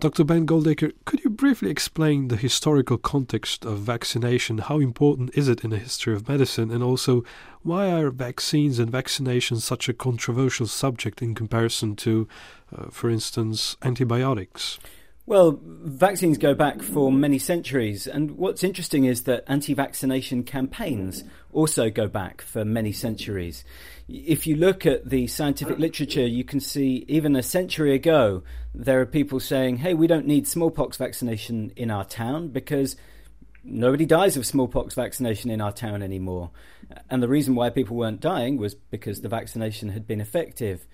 Dr. Ben Goldacre, could you briefly explain the historical context of vaccination? How important is it in the history of medicine? And also, why are vaccines and vaccinations such a controversial subject in comparison to, uh, for instance, antibiotics? Well, vaccines go back for many centuries, and what's interesting is that anti vaccination campaigns also go back for many centuries. If you look at the scientific literature, you can see even a century ago, there are people saying, hey, we don't need smallpox vaccination in our town because nobody dies of smallpox vaccination in our town anymore. And the reason why people weren't dying was because the vaccination had been effective.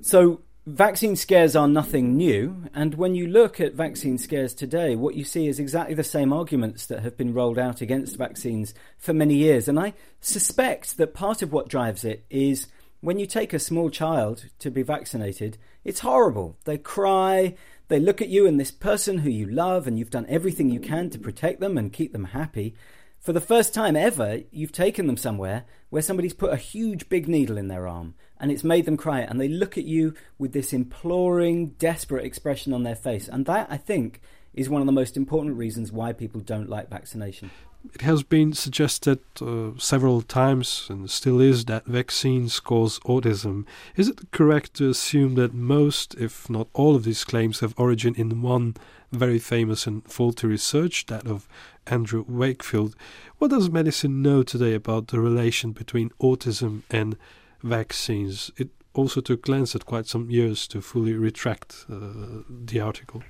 So Vaccine scares are nothing new, and when you look at vaccine scares today, what you see is exactly the same arguments that have been rolled out against vaccines for many years. And I suspect that part of what drives it is when you take a small child to be vaccinated, it's horrible. They cry, they look at you and this person who you love, and you've done everything you can to protect them and keep them happy. For the first time ever, you've taken them somewhere where somebody's put a huge big needle in their arm and it's made them cry and they look at you with this imploring, desperate expression on their face. And that, I think, is one of the most important reasons why people don't like vaccination. It has been suggested uh, several times and still is that vaccines cause autism. Is it correct to assume that most, if not all, of these claims have origin in one very famous and faulty research, that of Andrew Wakefield? What does medicine know today about the relation between autism and vaccines. It also took Lancet quite some years to fully retract uh, the article.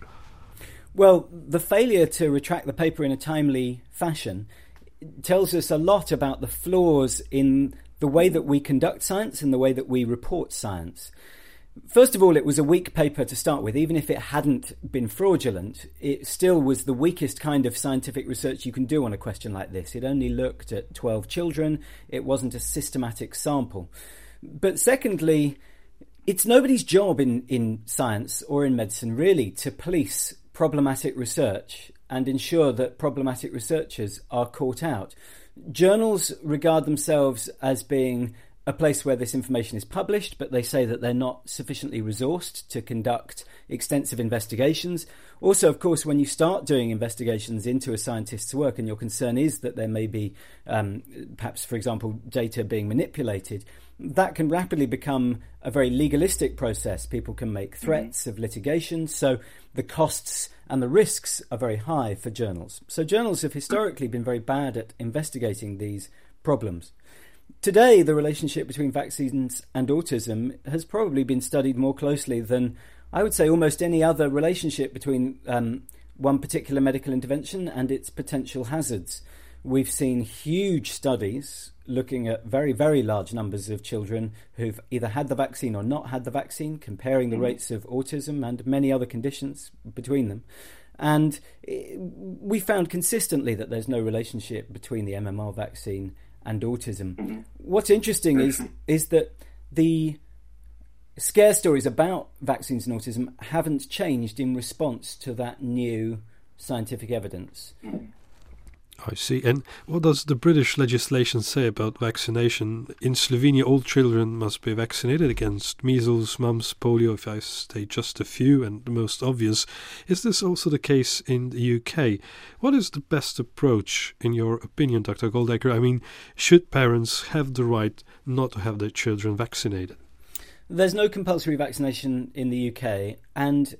Well, the failure to retract the paper in a timely fashion tells us a lot about the flaws in the way that we conduct science and the way that we report science. First of all, it was a weak paper to start with. Even if it hadn't been fraudulent, it still was the weakest kind of scientific research you can do on a question like this. It only looked at 12 children, it wasn't a systematic sample. But secondly, it's nobody's job in, in science or in medicine really to police problematic research and ensure that problematic researchers are caught out. Journals regard themselves as being a place where this information is published, but they say that they're not sufficiently resourced to conduct extensive investigations. Also, of course, when you start doing investigations into a scientist's work and your concern is that there may be, um, perhaps, for example, data being manipulated, that can rapidly become a very legalistic process. People can make mm-hmm. threats mm-hmm. of litigation, so the costs and the risks are very high for journals. So, journals have historically been very bad at investigating these problems. Today, the relationship between vaccines and autism has probably been studied more closely than I would say almost any other relationship between um, one particular medical intervention and its potential hazards. We've seen huge studies looking at very, very large numbers of children who've either had the vaccine or not had the vaccine, comparing the mm-hmm. rates of autism and many other conditions between them. And we found consistently that there's no relationship between the MMR vaccine and autism. Mm-hmm. What's interesting is is that the scare stories about vaccines and autism haven't changed in response to that new scientific evidence. I see. And what does the British legislation say about vaccination? In Slovenia, all children must be vaccinated against measles, mumps, polio, if I state just a few and the most obvious. Is this also the case in the UK? What is the best approach, in your opinion, Dr. Goldacre? I mean, should parents have the right not to have their children vaccinated? There's no compulsory vaccination in the UK, and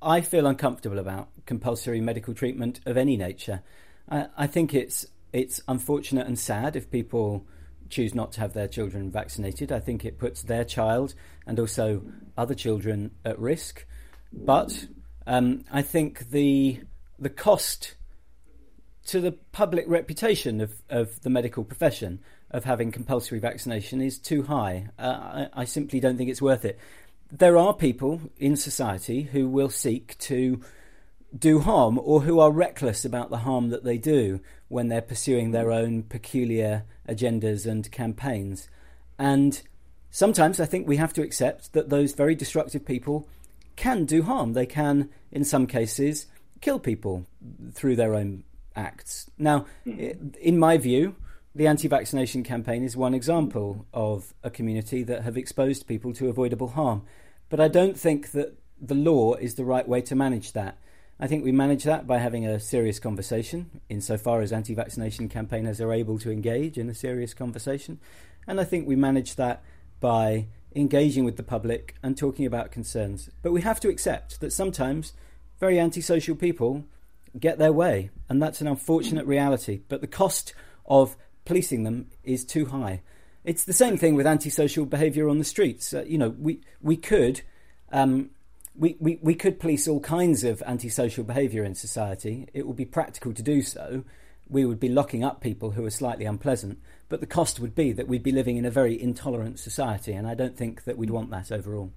I feel uncomfortable about compulsory medical treatment of any nature. I, I think it's it's unfortunate and sad if people choose not to have their children vaccinated. I think it puts their child and also other children at risk. But um, I think the the cost to the public reputation of, of the medical profession of having compulsory vaccination is too high. Uh, I, I simply don't think it's worth it. There are people in society who will seek to do harm or who are reckless about the harm that they do when they're pursuing their own peculiar agendas and campaigns. And sometimes I think we have to accept that those very destructive people can do harm. They can, in some cases, kill people through their own acts. Now, hmm. in my view, the anti vaccination campaign is one example of a community that have exposed people to avoidable harm. But I don't think that the law is the right way to manage that. I think we manage that by having a serious conversation, insofar as anti vaccination campaigners are able to engage in a serious conversation. And I think we manage that by engaging with the public and talking about concerns. But we have to accept that sometimes very antisocial people get their way, and that's an unfortunate reality. But the cost of policing them is too high. It's the same thing with antisocial behaviour on the streets. Uh, you know, we we could um, we, we, we could police all kinds of antisocial behaviour in society. It would be practical to do so. We would be locking up people who are slightly unpleasant, but the cost would be that we'd be living in a very intolerant society, and I don't think that we'd want that overall.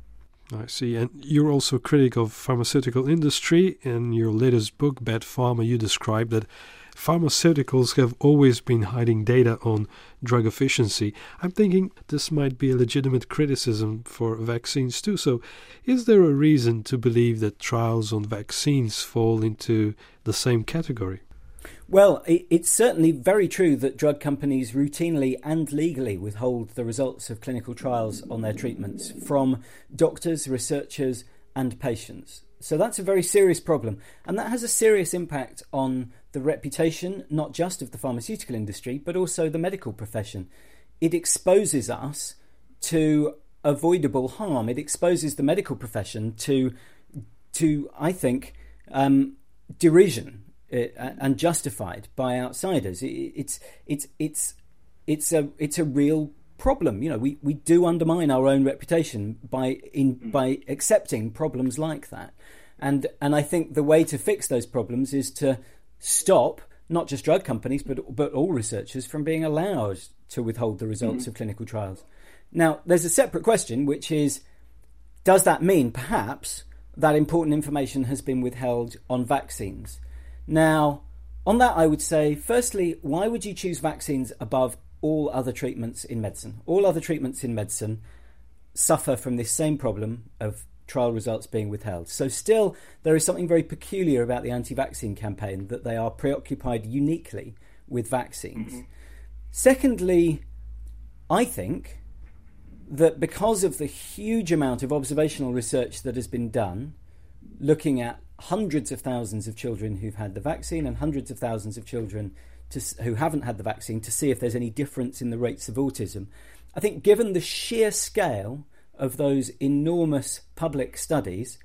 I see. And you're also a critic of pharmaceutical industry. In your latest book, Bad Pharma, you describe that pharmaceuticals have always been hiding data on drug efficiency. I'm thinking this might be a legitimate criticism for vaccines too. So, is there a reason to believe that trials on vaccines fall into the same category? Well, it's certainly very true that drug companies routinely and legally withhold the results of clinical trials on their treatments from doctors, researchers, and patients. So that's a very serious problem. And that has a serious impact on the reputation, not just of the pharmaceutical industry, but also the medical profession. It exposes us to avoidable harm. It exposes the medical profession to, to I think, um, derision uh, and justified by outsiders. it's it's it's it's a it's a real problem. You know, we, we do undermine our own reputation by in mm. by accepting problems like that. And and I think the way to fix those problems is to stop not just drug companies but but all researchers from being allowed to withhold the results mm. of clinical trials. Now, there's a separate question which is does that mean perhaps that important information has been withheld on vaccines? Now, on that, I would say, firstly, why would you choose vaccines above all other treatments in medicine? All other treatments in medicine suffer from this same problem of trial results being withheld. So, still, there is something very peculiar about the anti vaccine campaign that they are preoccupied uniquely with vaccines. Mm-hmm. Secondly, I think that because of the huge amount of observational research that has been done looking at hundreds of thousands of children who've had the vaccine and hundreds of thousands of children to, who haven't had the vaccine to see if there's any difference in the rates of autism. I think, given the sheer scale of those enormous public studies,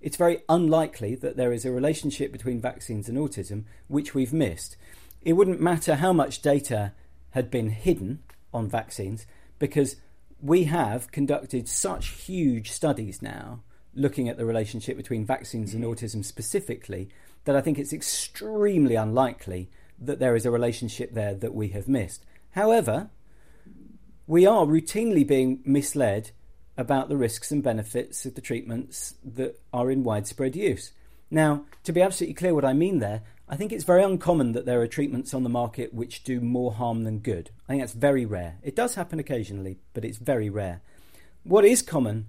it's very unlikely that there is a relationship between vaccines and autism which we've missed. It wouldn't matter how much data had been hidden on vaccines because we have conducted such huge studies now looking at the relationship between vaccines and autism specifically, that I think it's extremely unlikely that there is a relationship there that we have missed. However, we are routinely being misled about the risks and benefits of the treatments that are in widespread use. Now, to be absolutely clear what I mean there, I think it's very uncommon that there are treatments on the market which do more harm than good. I think that's very rare. It does happen occasionally, but it's very rare. What is common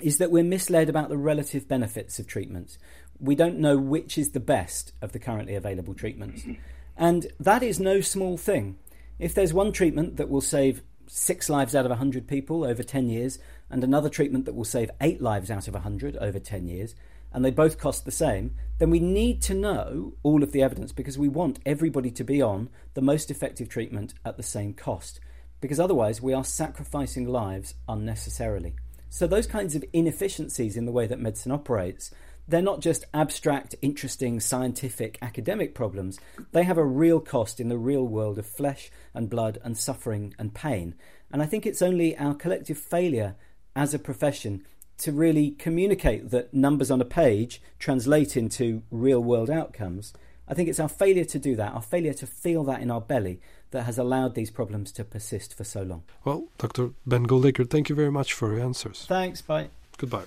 is that we're misled about the relative benefits of treatments. We don't know which is the best of the currently available treatments. And that is no small thing. If there's one treatment that will save six lives out of 100 people over 10 years, and another treatment that will save eight lives out of 100 over 10 years, and they both cost the same, then we need to know all of the evidence because we want everybody to be on the most effective treatment at the same cost. Because otherwise, we are sacrificing lives unnecessarily. So, those kinds of inefficiencies in the way that medicine operates, they're not just abstract, interesting, scientific, academic problems. They have a real cost in the real world of flesh and blood and suffering and pain. And I think it's only our collective failure as a profession to really communicate that numbers on a page translate into real world outcomes. I think it's our failure to do that, our failure to feel that in our belly, that has allowed these problems to persist for so long. Well, Dr. Ben Goldacre, thank you very much for your answers. Thanks. Bye. Goodbye.